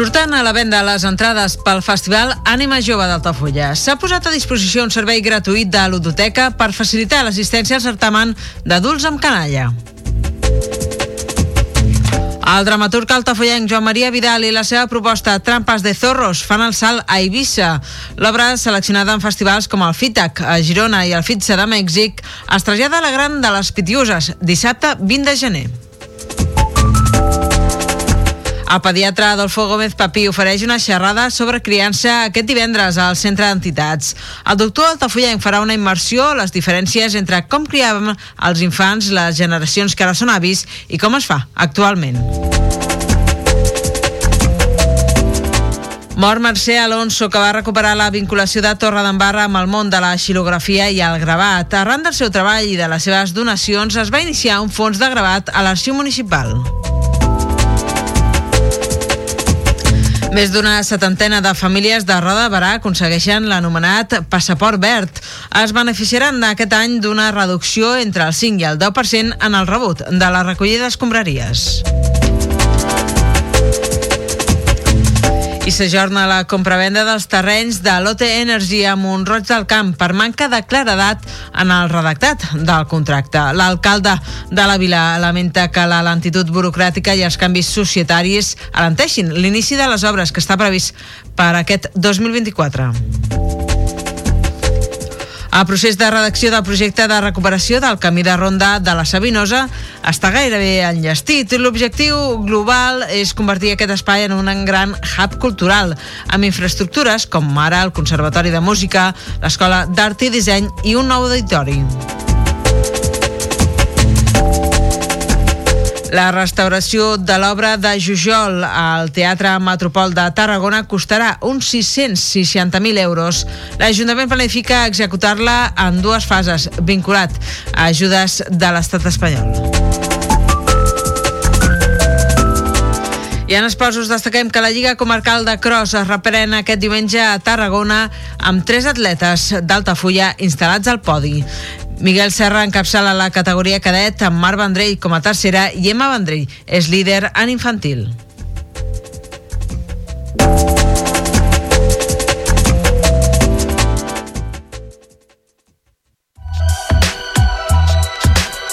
Surten a la venda les entrades pel Festival Ànima Jove d'Altafulla. S'ha posat a disposició un servei gratuït de ludoteca per facilitar l'assistència al certamen d'adults amb canalla. El dramaturg altafollenc Joan Maria Vidal i la seva proposta Trampes de Zorros fan el salt a Eivissa. L'obra, seleccionada en festivals com el FITAC a Girona i el FITSA de Mèxic, es trasllada a la Gran de les Pitiuses dissabte 20 de gener. El pediatre Adolfo Gómez Papí ofereix una xerrada sobre criança aquest divendres al Centre d'Entitats. El doctor Altafollenc farà una immersió a les diferències entre com criàvem els infants, les generacions que ara són avis i com es fa actualment. Mor Mercè Alonso, que va recuperar la vinculació de Torredembarra amb el món de la xilografia i el gravat. Arran del seu treball i de les seves donacions, es va iniciar un fons de gravat a l'arxiu municipal. Més d'una setantena de famílies de Roda Barà aconsegueixen l'anomenat passaport verd. Es beneficiaran aquest any d'una reducció entre el 5 i el 10% en el rebut de la recollida d'escombraries. I s'ajorna la compravenda dels terrenys de l'OT Energy a Montroig del Camp per manca de claredat en el redactat del contracte. L'alcalde de la vila lamenta que la lentitud burocràtica i els canvis societaris alenteixin l'inici de les obres que està previst per aquest 2024. El procés de redacció del projecte de recuperació del camí de ronda de la Sabinosa està gairebé enllestit. L'objectiu global és convertir aquest espai en un gran hub cultural, amb infraestructures com ara el Conservatori de Música, l'Escola d'Art i Disseny i un nou auditori. La restauració de l'obra de Jujol al Teatre Metropol de Tarragona costarà uns 660.000 euros. L'Ajuntament planifica executar-la en dues fases, vinculat a ajudes de l'estat espanyol. I en esports us destaquem que la Lliga Comarcal de Cross es reprèn aquest diumenge a Tarragona amb tres atletes d'Altafulla instal·lats al podi. Miguel Serra encapçala la categoria cadet amb Marc Vendrell com a tercera i Emma Vendrell és líder en infantil.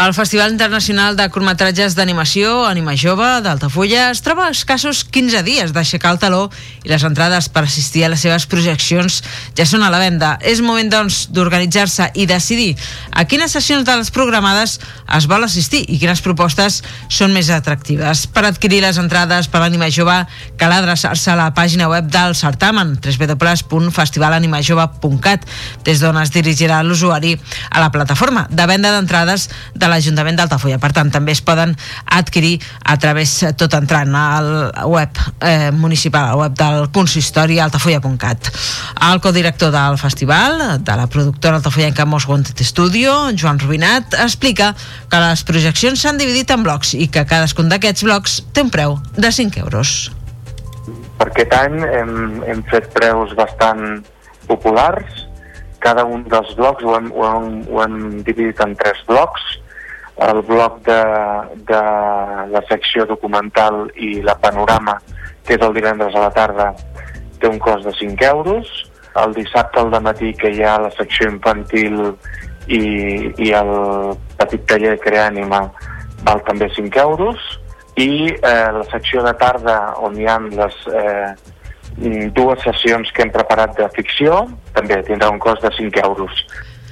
El Festival Internacional de Curtmetratges d'Animació Anima Jove d'Altafulla es troba a escassos 15 dies d'aixecar el taló i les entrades per assistir a les seves projeccions ja són a la venda. És moment, doncs, d'organitzar-se i decidir a quines sessions de les programades es vol assistir i quines propostes són més atractives. Per adquirir les entrades per l'Anima Jove cal adreçar-se a la pàgina web del certamen www.festivalanimajove.cat des d'on es dirigirà l'usuari a la plataforma de venda d'entrades de l'Ajuntament d'Altafulla. Per tant, també es poden adquirir a través, tot entrant al web eh, municipal, al web del consistori altafulla.cat. El codirector del festival, de la productora altafollenca Most Wanted Studio, Joan Rubinat, explica que les projeccions s'han dividit en blocs i que cadascun d'aquests blocs té un preu de 5 euros. Per aquest any hem, hem fet preus bastant populars, cada un dels blocs ho hem, ho hem, ho hem dividit en tres blocs. El bloc de, de la secció documental i la panorama, que és el divendres a la tarda, té un cost de 5 euros. El dissabte al matí, que hi ha la secció infantil i, i el petit taller Creànima, val també 5 euros. I eh, la secció de tarda, on hi ha les, eh, dues sessions que hem preparat de ficció, també tindrà un cost de 5 euros.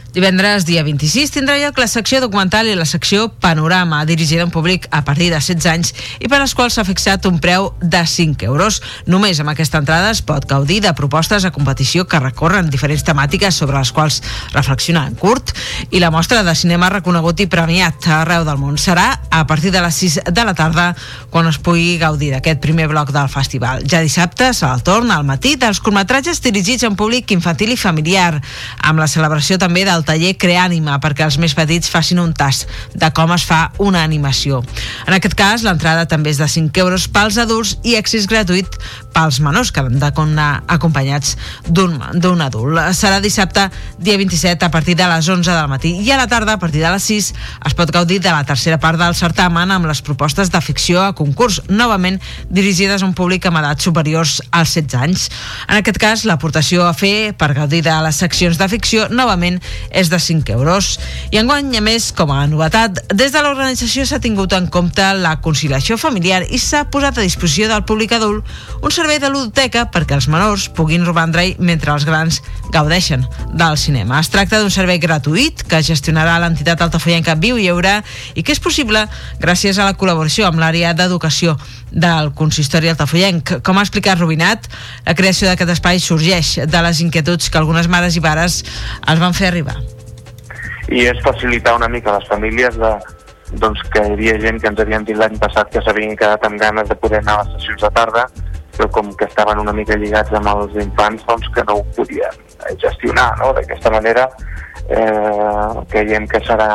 Divendres, dia 26, tindrà lloc la secció documental i la secció Panorama, dirigida un públic a partir de 16 anys i per als quals s'ha fixat un preu de 5 euros. Només amb aquesta entrada es pot gaudir de propostes a competició que recorren diferents temàtiques sobre les quals reflexionar en curt i la mostra de cinema reconegut i premiat arreu del món serà a partir de les 6 de la tarda quan es pugui gaudir d'aquest primer bloc del festival. Ja dissabte serà el torn al matí dels curtmetratges dirigits un públic infantil i familiar, amb la celebració també del taller Creànima perquè els més petits facin un tast de com es fa una animació. En aquest cas, l'entrada també és de 5 euros pels adults i accés gratuït pels menors que han d'anar acompanyats d'un adult. Serà dissabte, dia 27, a partir de les 11 del matí i a la tarda, a partir de les 6, es pot gaudir de la tercera part del certamen amb les propostes de ficció a concurs, novament dirigides a un públic amb edats superiors als 16 anys. En aquest cas, l'aportació a fer per gaudir de les seccions de ficció, novament, és de 5 euros. I enguany, a més, com a novetat, des de l'organització s'ha tingut en compte la conciliació familiar i s'ha posat a disposició del públic adult un servei de ludoteca perquè els menors puguin romandre-hi mentre els grans gaudeixen del cinema. Es tracta d'un servei gratuït que gestionarà l'entitat altafollenca Viu i Eura i que és possible gràcies a la col·laboració amb l'àrea d'educació del consistori altafollenc. Com ha explicat Rubinat, la creació d'aquest espai sorgeix de les inquietuds que algunes mares i pares els van fer arribar. I és facilitar una mica les famílies de, doncs, que hi havia gent que ens havien dit l'any passat que s'havien quedat amb ganes de poder anar a les sessions de tarda, però com que estaven una mica lligats amb els infants, doncs que no ho podien gestionar, no? D'aquesta manera eh, creiem que serà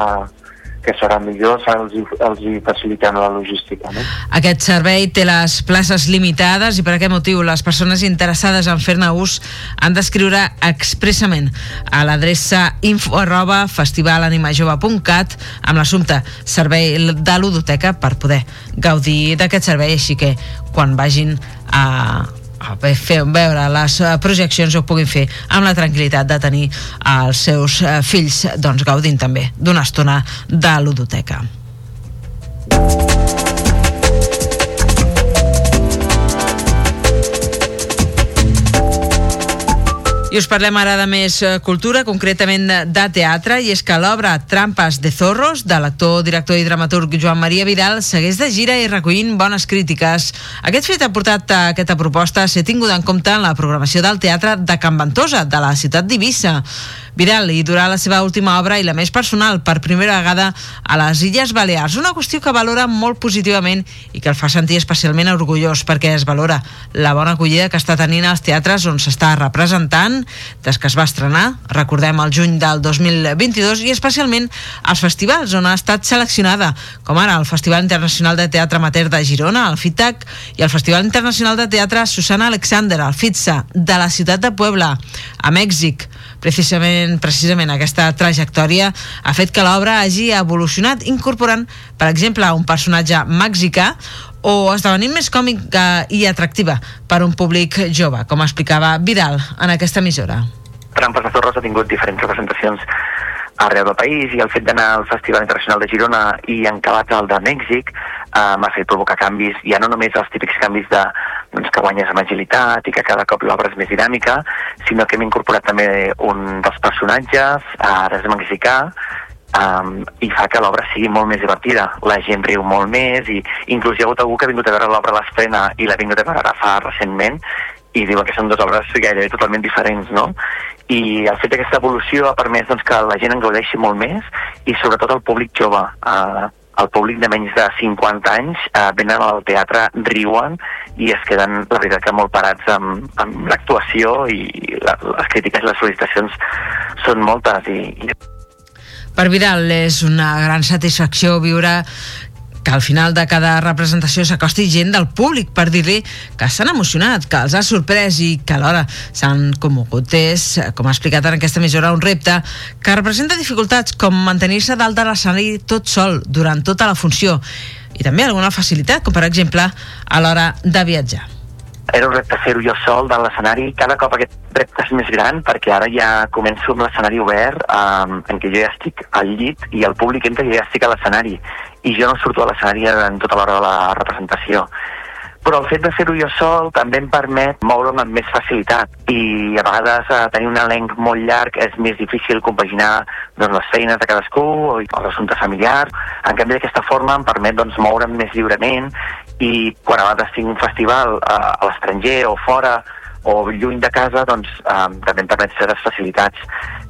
que serà millor, els, els hi facilitem la logística. No? Aquest servei té les places limitades i per aquest motiu les persones interessades en fer-ne ús han d'escriure expressament a l'adreça info arroba festivalanimajove.cat amb l'assumpte servei de ludoteca per poder gaudir d'aquest servei, així que quan vagin a fer veure les eh, projeccions ho puguin fer amb la tranquil·litat de tenir els seus eh, fills doncs, gaudint també d'una estona de ludoteca. I us parlem ara de més eh, cultura, concretament de teatre, i és que l'obra Trampes de Zorros, de l'actor, director i dramaturg Joan Maria Vidal, segueix de gira i recollint bones crítiques. Aquest fet ha portat a aquesta proposta a ser tinguda en compte en la programació del teatre de Can Ventosa, de la ciutat d'Ibissa. Viral i durà la seva última obra i la més personal per primera vegada a les Illes Balears, una qüestió que valora molt positivament i que el fa sentir especialment orgullós perquè es valora la bona acollida que està tenint als teatres on s'està representant des que es va estrenar, recordem el juny del 2022 i especialment als festivals on ha estat seleccionada, com ara el Festival Internacional de Teatre Amateur de Girona, el FITAC, i el Festival Internacional de Teatre Susana Alexander, el FITSA, de la ciutat de Puebla, a Mèxic. Precisament, precisament aquesta trajectòria ha fet que l'obra hagi evolucionat incorporant, per exemple, un personatge mexicà o esdevenint més còmica i atractiva per un públic jove, com explicava Vidal en aquesta emissora. Trampes de Zorros ha tingut diferents representacions arreu del país i el fet d'anar al Festival Internacional de Girona i encabat al de Mèxic eh, m'ha fet provocar canvis, ja no només els típics canvis de, doncs, que guanyes amb agilitat i que cada cop l'obra és més dinàmica, sinó que hem incorporat també un dels personatges, ara és mexicà, um, i fa que l'obra sigui molt més divertida. La gent riu molt més i inclús hi ha hagut algú que ha vingut a veure l'obra a l'estrena i l'ha vingut a veure fa recentment i diuen que són dues obres gairebé totalment diferents, no? i el fet d'aquesta evolució ha permès doncs, que la gent en gaudeixi molt més i sobretot el públic jove. Eh, el públic de menys de 50 anys eh, venen al teatre, riuen i es queden, la veritat, que molt parats amb, amb l'actuació i la, les crítiques i les sol·licitacions són moltes i, per Vidal és una gran satisfacció viure que al final de cada representació s'acosti gent del públic per dir-li que s'han emocionat, que els ha sorprès i que alhora s'han commogut. És, com ha explicat en aquesta emissora, un repte que representa dificultats com mantenir-se dalt de l'escenari tot sol durant tota la funció i també alguna facilitat, com per exemple a l'hora de viatjar era un repte fer-ho jo sol de l'escenari. Cada cop aquest repte és més gran perquè ara ja començo amb l'escenari obert um, en què jo ja estic al llit i el públic entra i ja estic a l'escenari i jo no surto a l'escenari en tota l'hora de la representació. Però el fet de fer-ho jo sol també em permet moure'm amb més facilitat i a vegades eh, tenir un elenc molt llarg és més difícil compaginar doncs, les feines de cadascú o l'assumpte familiar. En canvi, d'aquesta forma em permet doncs, moure'm més lliurement i quan a vegades tinc un festival eh, a l'estranger o fora o lluny de casa, doncs eh, també em permet ser les facilitats.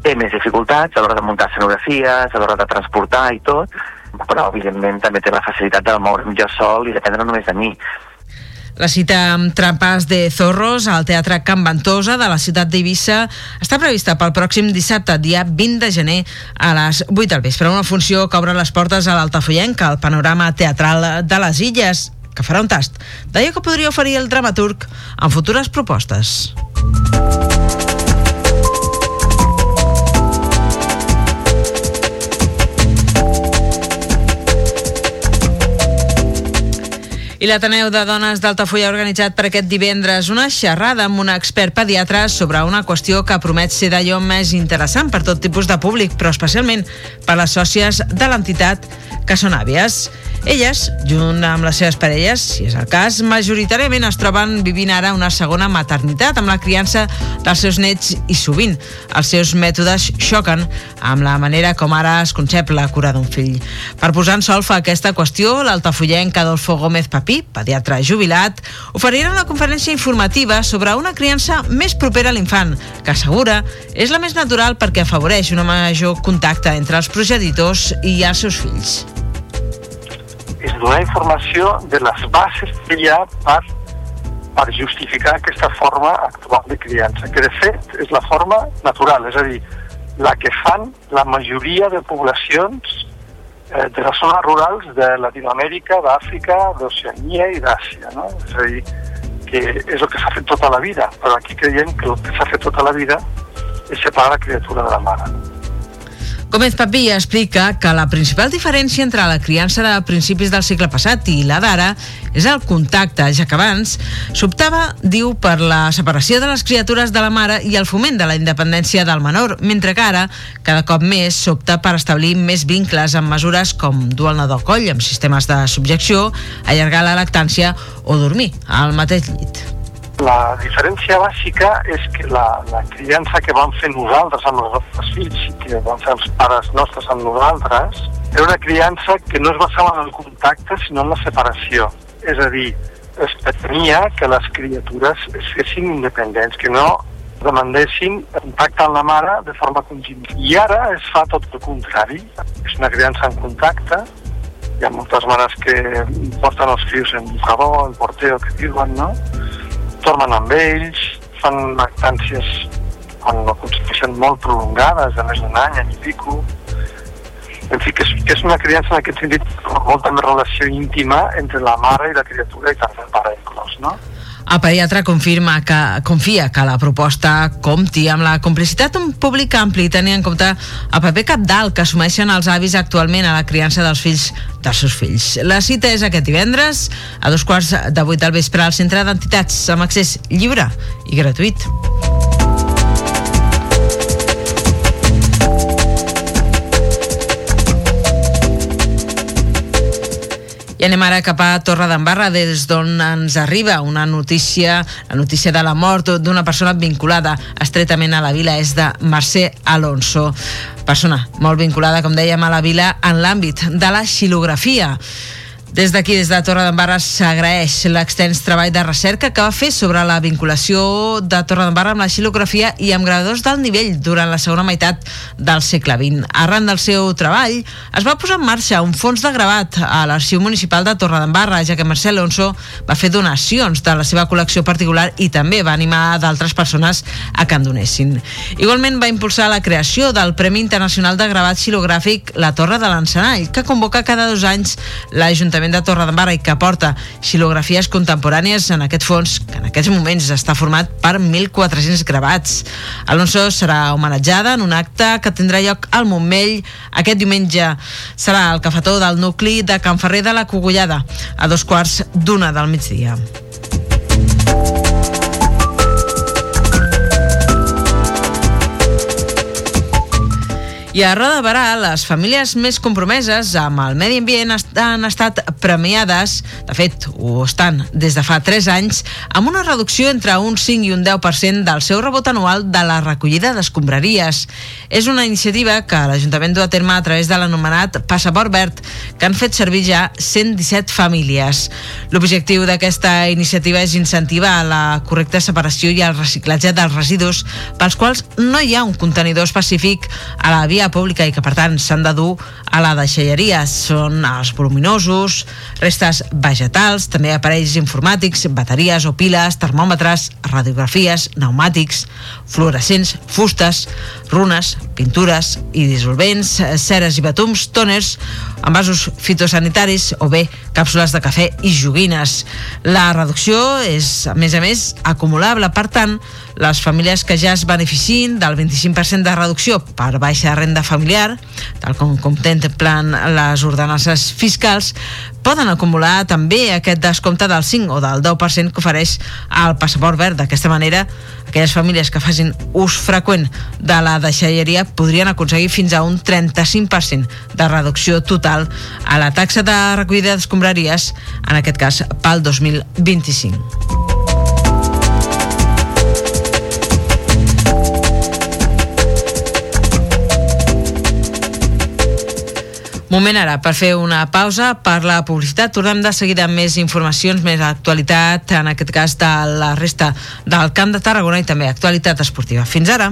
Té més dificultats a l'hora de muntar escenografies, a l'hora de transportar i tot, però evidentment també té la facilitat de moure'm jo sol i dependre només de mi. La cita amb trampes de Zorros al Teatre Can Ventosa de la ciutat d'Eivissa està prevista pel pròxim dissabte, dia 20 de gener, a les 8 del vespre. Una funció que obre les portes a l'Altafoyenca, al panorama teatral de les Illes que farà un tast d'allò que podria oferir el dramaturg en futures propostes. I l'Ateneu de Dones d'Altafulla ha organitzat per aquest divendres una xerrada amb una expert pediatra sobre una qüestió que promet ser d'allò més interessant per tot tipus de públic, però especialment per les sòcies de l'entitat que són àvies. Elles, junt amb les seves parelles, si és el cas, majoritàriament es troben vivint ara una segona maternitat amb la criança dels seus nets i sovint els seus mètodes xoquen amb la manera com ara es concep la cura d'un fill. Per posar en solfa aquesta qüestió, l'altafullenc Adolfo Gómez Papí, pediatre jubilat, oferirà una conferència informativa sobre una criança més propera a l'infant, que assegura és la més natural perquè afavoreix un major contacte entre els progenitors i els seus fills és donar informació de les bases que hi ha per, per justificar aquesta forma actual de criança, que de fet és la forma natural, és a dir, la que fan la majoria de poblacions eh, de les zones rurals de Latinoamèrica, d'Àfrica, d'Oceania i d'Àsia. No? És a dir, que és el que s'ha fet tota la vida, però aquí creiem que el que s'ha fet tota la vida és separar la criatura de la mare. Gómez Papí explica que la principal diferència entre la criança de principis del segle passat i la d'ara és el contacte, ja que abans s'optava, diu, per la separació de les criatures de la mare i el foment de la independència del menor, mentre que ara cada cop més s'opta per establir més vincles amb mesures com dur el nadó al coll amb sistemes de subjecció, allargar la lactància o dormir al mateix llit. La diferència bàsica és que la, la criança que vam fer nosaltres amb els nostres fills i que van fer els pares nostres amb nosaltres era una criança que no es basava en el contacte sinó en la separació. És a dir, es pretenia que les criatures es fessin independents, que no demandessin contacte amb la mare de forma conjunta. I ara es fa tot el contrari. És una criança en contacte, hi ha moltes mares que porten els fills en bucador, en porteo, que diuen, no? Tornen amb ells, fan lactàncies quan no aconsegueixen molt prolongades, de més d'un any, any i pico. En fi, que és, que és una criança en aquest sentit molta més relació íntima entre la mare i la criatura i també el pare inclòs, no? El pediatre confirma que confia que la proposta compti amb la complicitat d'un públic ampli tenint en compte el paper capdalt que assumeixen els avis actualment a la criança dels fills dels seus fills. La cita és aquest divendres a dos quarts de vuit del vespre al Centre d'Entitats amb accés lliure i gratuït. I anem ara cap a Torre d'Embarra, des d'on ens arriba una notícia, la notícia de la mort d'una persona vinculada estretament a la vila és de Mercè Alonso. Persona molt vinculada, com dèiem, a la vila en l'àmbit de la xilografia. Des d'aquí, des de Torre d'Embarra, s'agraeix l'extens treball de recerca que va fer sobre la vinculació de Torre d'Embarra amb la xilografia i amb gravadors d'alt nivell durant la segona meitat del segle XX. Arran del seu treball, es va posar en marxa un fons de gravat a l'Arxiu Municipal de Torre d'Embarra, ja que Mercè Alonso va fer donacions de la seva col·lecció particular i també va animar d'altres persones a que en donessin. Igualment va impulsar la creació del Premi Internacional de Gravat Xilogràfic La Torre de l'Encenall, que convoca cada dos anys l'Ajuntament l'Ajuntament de Torredembarra i que porta xilografies contemporànies en aquest fons, que en aquests moments està format per 1.400 gravats. Alonso serà homenatjada en un acte que tindrà lloc al Montmell aquest diumenge. Serà el cafetó del nucli de Can Ferrer de la Cogullada, a dos quarts d'una del migdia. I a Roda Barà, les famílies més compromeses amb el medi ambient han estat premiades, de fet, ho estan des de fa 3 anys, amb una reducció entre un 5 i un 10% del seu rebot anual de la recollida d'escombraries. És una iniciativa que l'Ajuntament du a terme a través de l'anomenat Passaport Verd, que han fet servir ja 117 famílies. L'objectiu d'aquesta iniciativa és incentivar la correcta separació i el reciclatge dels residus pels quals no hi ha un contenidor específic a la via via pública i que per tant s'han de dur a la deixalleria. Són els voluminosos, restes vegetals, també aparells informàtics, bateries o piles, termòmetres, radiografies, pneumàtics, fluorescents, fustes, runes, pintures i dissolvents, ceres i batums, tòners, envasos fitosanitaris o bé càpsules de cafè i joguines. La reducció és, a més a més, acumulable. Per tant, les famílies que ja es beneficien del 25% de reducció per baixa renda familiar, tal com contemplen les ordenances fiscals, poden acumular també aquest descompte del 5 o del 10% que ofereix el passaport verd. D'aquesta manera, aquelles famílies que facin ús freqüent de la deixalleria podrien aconseguir fins a un 35% de reducció total a la taxa de recollida d'escombraries, en aquest cas pel 2025. Moment ara per fer una pausa per la publicitat. Tornem de seguida amb més informacions, més actualitat, en aquest cas de la resta del Camp de Tarragona i també actualitat esportiva. Fins ara!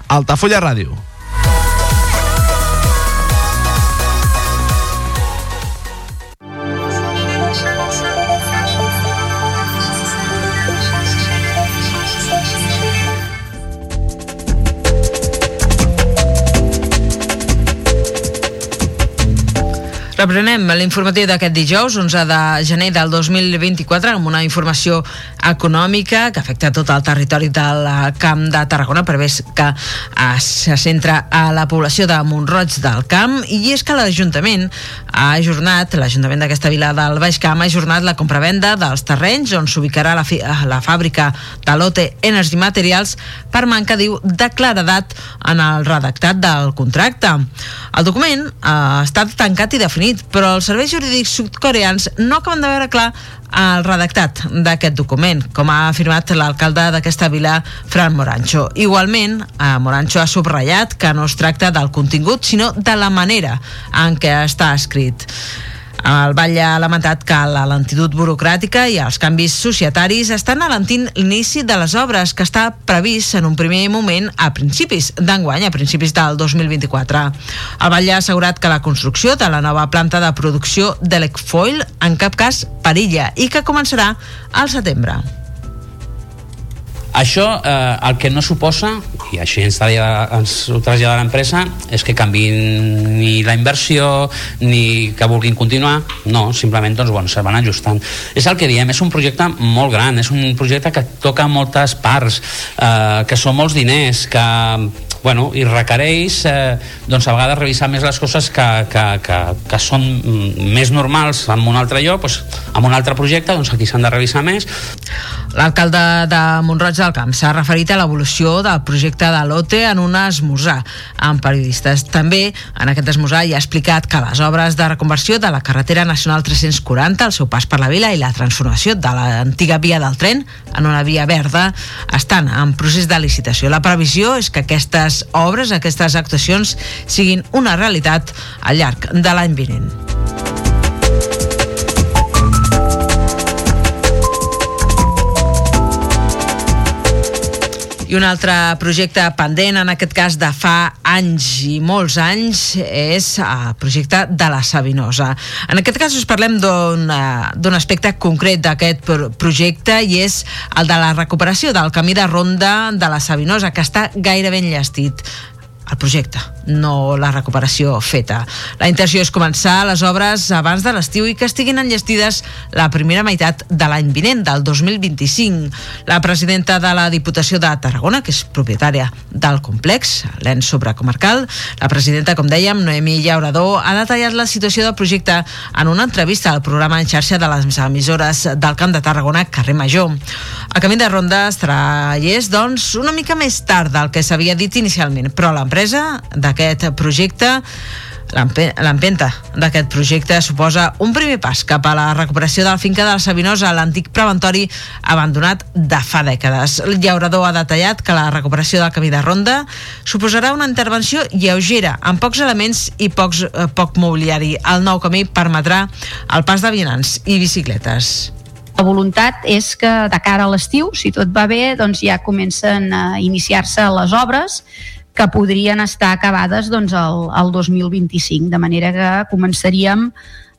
Altafulla Ràdio. Reprenem l'informatiu d'aquest dijous, 11 de gener del 2024, amb una informació econòmica que afecta tot el territori del Camp de Tarragona, per més que eh, se centra a la població de Montroig del Camp, i és que l'Ajuntament ha ajornat, l'Ajuntament d'aquesta vila del Baix Camp ha ajornat la compravenda dels terrenys on s'ubicarà la, la fàbrica de l'OTE Energy Materials per manca, diu, de claredat en el redactat del contracte. El document eh, ha estat tancat i definit definit, però els serveis jurídics sudcoreans no acaben de veure clar el redactat d'aquest document, com ha afirmat l'alcalde d'aquesta vila, Fran Morancho. Igualment, eh, Morancho ha subratllat que no es tracta del contingut, sinó de la manera en què està escrit. El Batlle ha lamentat que la lentitud burocràtica i els canvis societaris estan alentint l'inici de les obres que està previst en un primer moment a principis d'enguany, a principis del 2024. El Batlle ha assegurat que la construcció de la nova planta de producció d'Elecfoil en cap cas perilla i que començarà al setembre. Això eh, el que no suposa, i així ens, ens ho trasllada l'empresa, és que canviïn ni la inversió ni que vulguin continuar, no, simplement doncs, bueno, se van ajustant. És el que diem, és un projecte molt gran, és un projecte que toca moltes parts, eh, que són molts diners, que bueno, i requereix eh, doncs a vegades revisar més les coses que, que, que, que són més normals en un altre lloc, doncs, en un altre projecte doncs aquí s'han de revisar més. L'alcalde de Montroig del Camp s'ha referit a l'evolució del projecte de l'OTE en un esmorzar amb periodistes. També en aquest esmorzar hi ha explicat que les obres de reconversió de la carretera nacional 340, el seu pas per la vila i la transformació de l'antiga via del tren en una via verda estan en procés de licitació. La previsió és que aquestes obres, aquestes actuacions, siguin una realitat al llarg de l'any vinent. I un altre projecte pendent, en aquest cas de fa anys i molts anys, és el projecte de la Sabinosa. En aquest cas us parlem d'un aspecte concret d'aquest projecte i és el de la recuperació del camí de ronda de la Sabinosa, que està gairebé enllestit el projecte, no la recuperació feta. La intenció és començar les obres abans de l'estiu i que estiguin enllestides la primera meitat de l'any vinent, del 2025. La presidenta de la Diputació de Tarragona, que és propietària del complex, l'ENS sobrecomarcal, la presidenta, com dèiem, Noemi Llaurador, ha detallat la situació del projecte en una entrevista al programa en xarxa de les emissores del Camp de Tarragona, carrer Major. El camí de ronda estarà és, doncs, una mica més tard del que s'havia dit inicialment, però l'empresa l'empresa d'aquest projecte L'empenta d'aquest projecte suposa un primer pas cap a la recuperació de la finca de la Sabinosa, l'antic preventori abandonat de fa dècades. El llaurador ha detallat que la recuperació del camí de ronda suposarà una intervenció lleugera, amb pocs elements i pocs, eh, poc mobiliari. El nou camí permetrà el pas de vianants i bicicletes. La voluntat és que de cara a l'estiu, si tot va bé, doncs ja comencen a iniciar-se les obres que podrien estar acabades doncs, el, el 2025, de manera que començaríem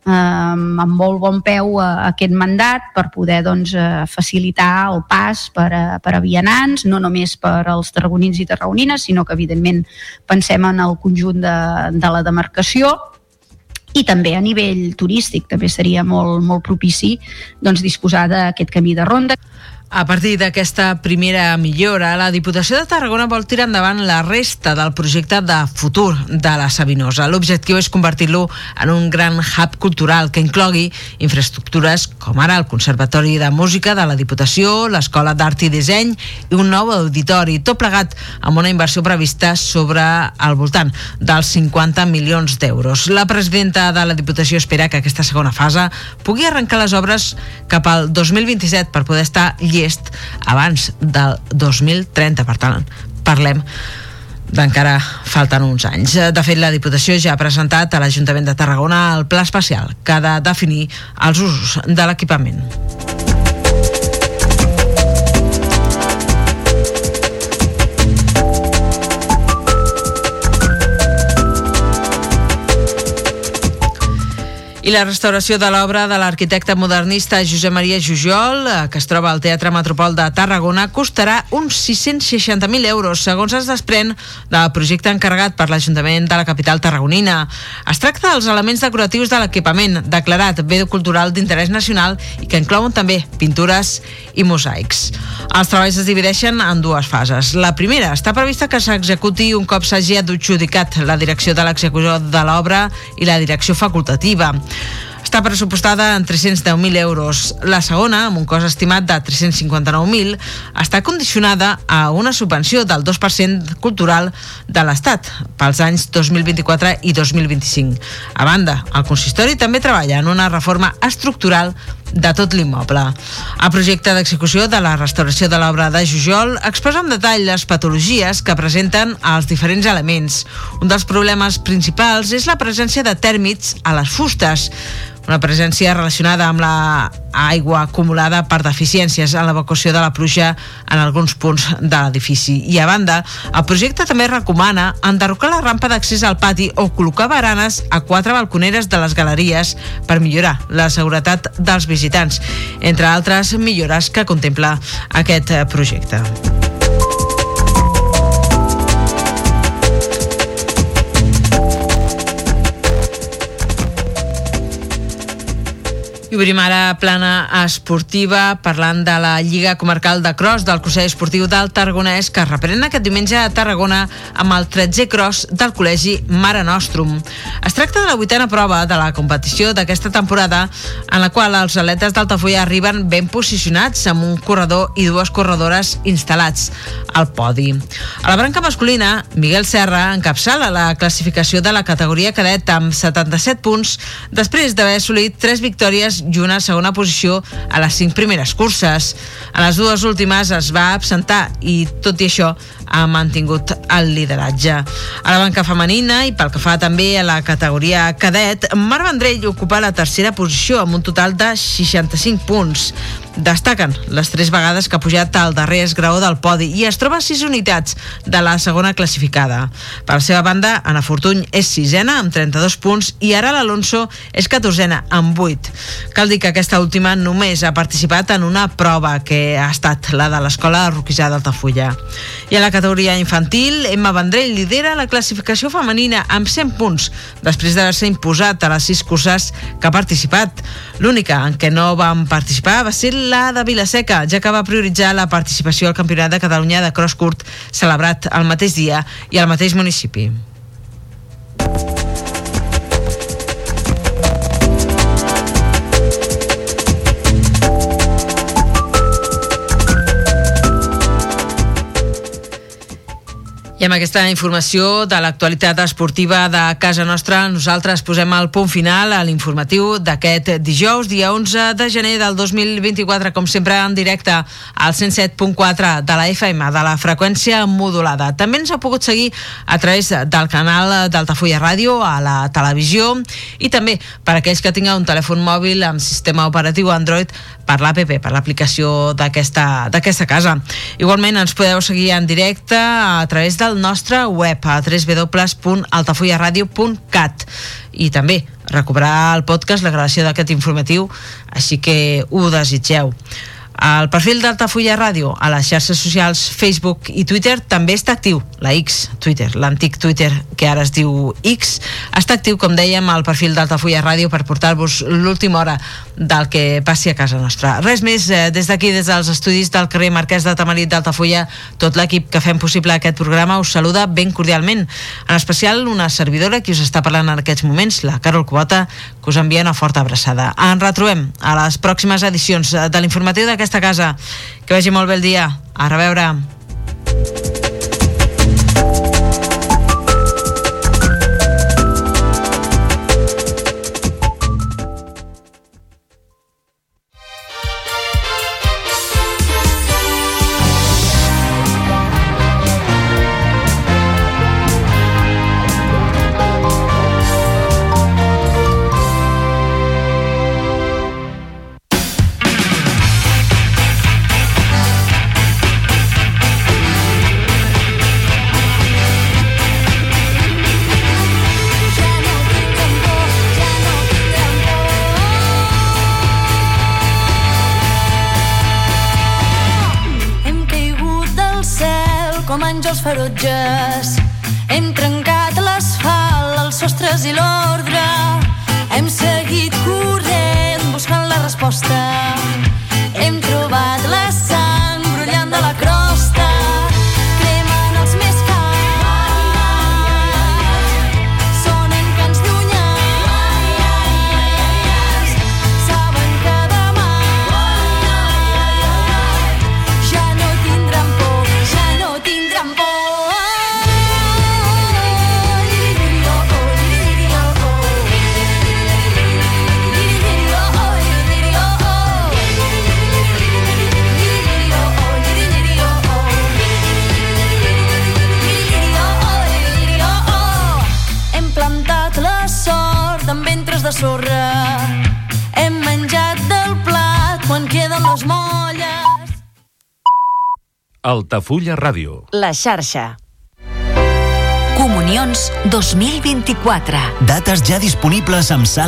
eh, amb molt bon peu a, a aquest mandat per poder doncs, eh, facilitar el pas per a, per a vianants, no només per als tarragonins i tarragonines, sinó que evidentment pensem en el conjunt de, de la demarcació i també a nivell turístic també seria molt, molt propici doncs, disposar d'aquest camí de ronda. A partir d'aquesta primera millora, la Diputació de Tarragona vol tirar endavant la resta del projecte de futur de la Sabinosa. L'objectiu és convertir-lo en un gran hub cultural que inclogui infraestructures com ara el Conservatori de Música de la Diputació, l'Escola d'Art i Disseny i un nou auditori, tot plegat amb una inversió prevista sobre al voltant dels 50 milions d'euros. La presidenta de la Diputació espera que aquesta segona fase pugui arrencar les obres cap al 2027 per poder estar llest llest abans del 2030. Per tant, parlem d'encara falten uns anys. De fet, la Diputació ja ha presentat a l'Ajuntament de Tarragona el pla especial que ha de definir els usos de l'equipament. I la restauració de l'obra de l'arquitecte modernista Josep Maria Jujol, eh, que es troba al Teatre Metropol de Tarragona, costarà uns 660.000 euros, segons es desprèn del projecte encarregat per l'Ajuntament de la capital tarragonina. Es tracta dels elements decoratius de l'equipament, declarat bé cultural d'interès nacional i que inclouen també pintures i mosaics. Els treballs es divideixen en dues fases. La primera està prevista que s'executi un cop s'hagi adjudicat la direcció de l'execució de l'obra i la direcció facultativa. Està pressupostada en 310.000 euros. La segona, amb un cost estimat de 359.000, està condicionada a una subvenció del 2% cultural de l'Estat pels anys 2024 i 2025. A banda, el consistori també treballa en una reforma estructural de tot l'immoble. El projecte d'execució de la restauració de l'obra de Jujol exposa en detall les patologies que presenten els diferents elements. Un dels problemes principals és la presència de tèrmits a les fustes, una presència relacionada amb la aigua acumulada per deficiències en l'evacuació de la pluja en alguns punts de l'edifici. I a banda, el projecte també recomana enderrocar la rampa d'accés al pati o col·locar baranes a quatre balconeres de les galeries per millorar la seguretat dels visitants, entre altres millores que contempla aquest projecte. I obrim ara plana esportiva parlant de la Lliga Comarcal de Cross del Consell Esportiu del Tarragonès que reprèn aquest diumenge a Tarragona amb el 13è Cross del Col·legi Mare Nostrum. Es tracta de la vuitena prova de la competició d'aquesta temporada en la qual els atletes d'Altafulla arriben ben posicionats amb un corredor i dues corredores instal·lats al podi. A la branca masculina, Miguel Serra encapçala la classificació de la categoria cadet amb 77 punts després d'haver assolit tres victòries i una segona posició a les cinc primeres curses. A les dues últimes es va absentar i, tot i això, ha mantingut el lideratge. A la banca femenina i pel que fa també a la categoria cadet, Mar Vendrell ocupa la tercera posició amb un total de 65 punts. Destaquen les tres vegades que ha pujat al darrer esgraó del podi i es troba a sis unitats de la segona classificada. Per la seva banda, Ana Fortuny és sisena amb 32 punts i ara l'Alonso és catorzena amb 8. Cal dir que aquesta última només ha participat en una prova que ha estat la de l'Escola Roquisà d'Altafulla. I a la categoria infantil, Emma Vendrell lidera la classificació femenina amb 100 punts, després d'haver-se imposat a les sis curses que ha participat. L'única en què no van participar va ser la de Vilaseca, ja que va prioritzar la participació al Campionat de Catalunya de Cross Curt celebrat el mateix dia i al mateix municipi. I amb aquesta informació de l'actualitat esportiva de casa nostra, nosaltres posem el punt final a l'informatiu d'aquest dijous, dia 11 de gener del 2024, com sempre en directe al 107.4 de la FM, de la freqüència modulada. També ens ha pogut seguir a través del canal d'Altafulla Ràdio, a la televisió, i també per aquells que tinguin un telèfon mòbil amb sistema operatiu Android per l'APP, per l'aplicació d'aquesta casa. Igualment ens podeu seguir en directe a través del nostre web a www.altafullaradio.cat i també recuperar el podcast, la gravació d'aquest informatiu, així que ho desitgeu. El perfil d'Altafulla Ràdio a les xarxes socials Facebook i Twitter també està actiu, la X, Twitter, l'antic Twitter que ara es diu X, està actiu, com dèiem, al perfil d'Altafulla Ràdio per portar-vos l'última hora del que passi a casa nostra. Res més, eh, des d'aquí, des dels estudis del carrer Marquès de Tamarit d'Altafulla, tot l'equip que fem possible aquest programa us saluda ben cordialment. En especial una servidora que us està parlant en aquests moments, la Carol Cubota, que us envia una forta abraçada. Ens retrobem a les pròximes edicions de l'informatiu d'aquesta aquesta casa. Que vagi molt bé el dia. A reveure. Altafulla Ràdio. La xarxa. Comunions 2024. Dates ja disponibles amb sala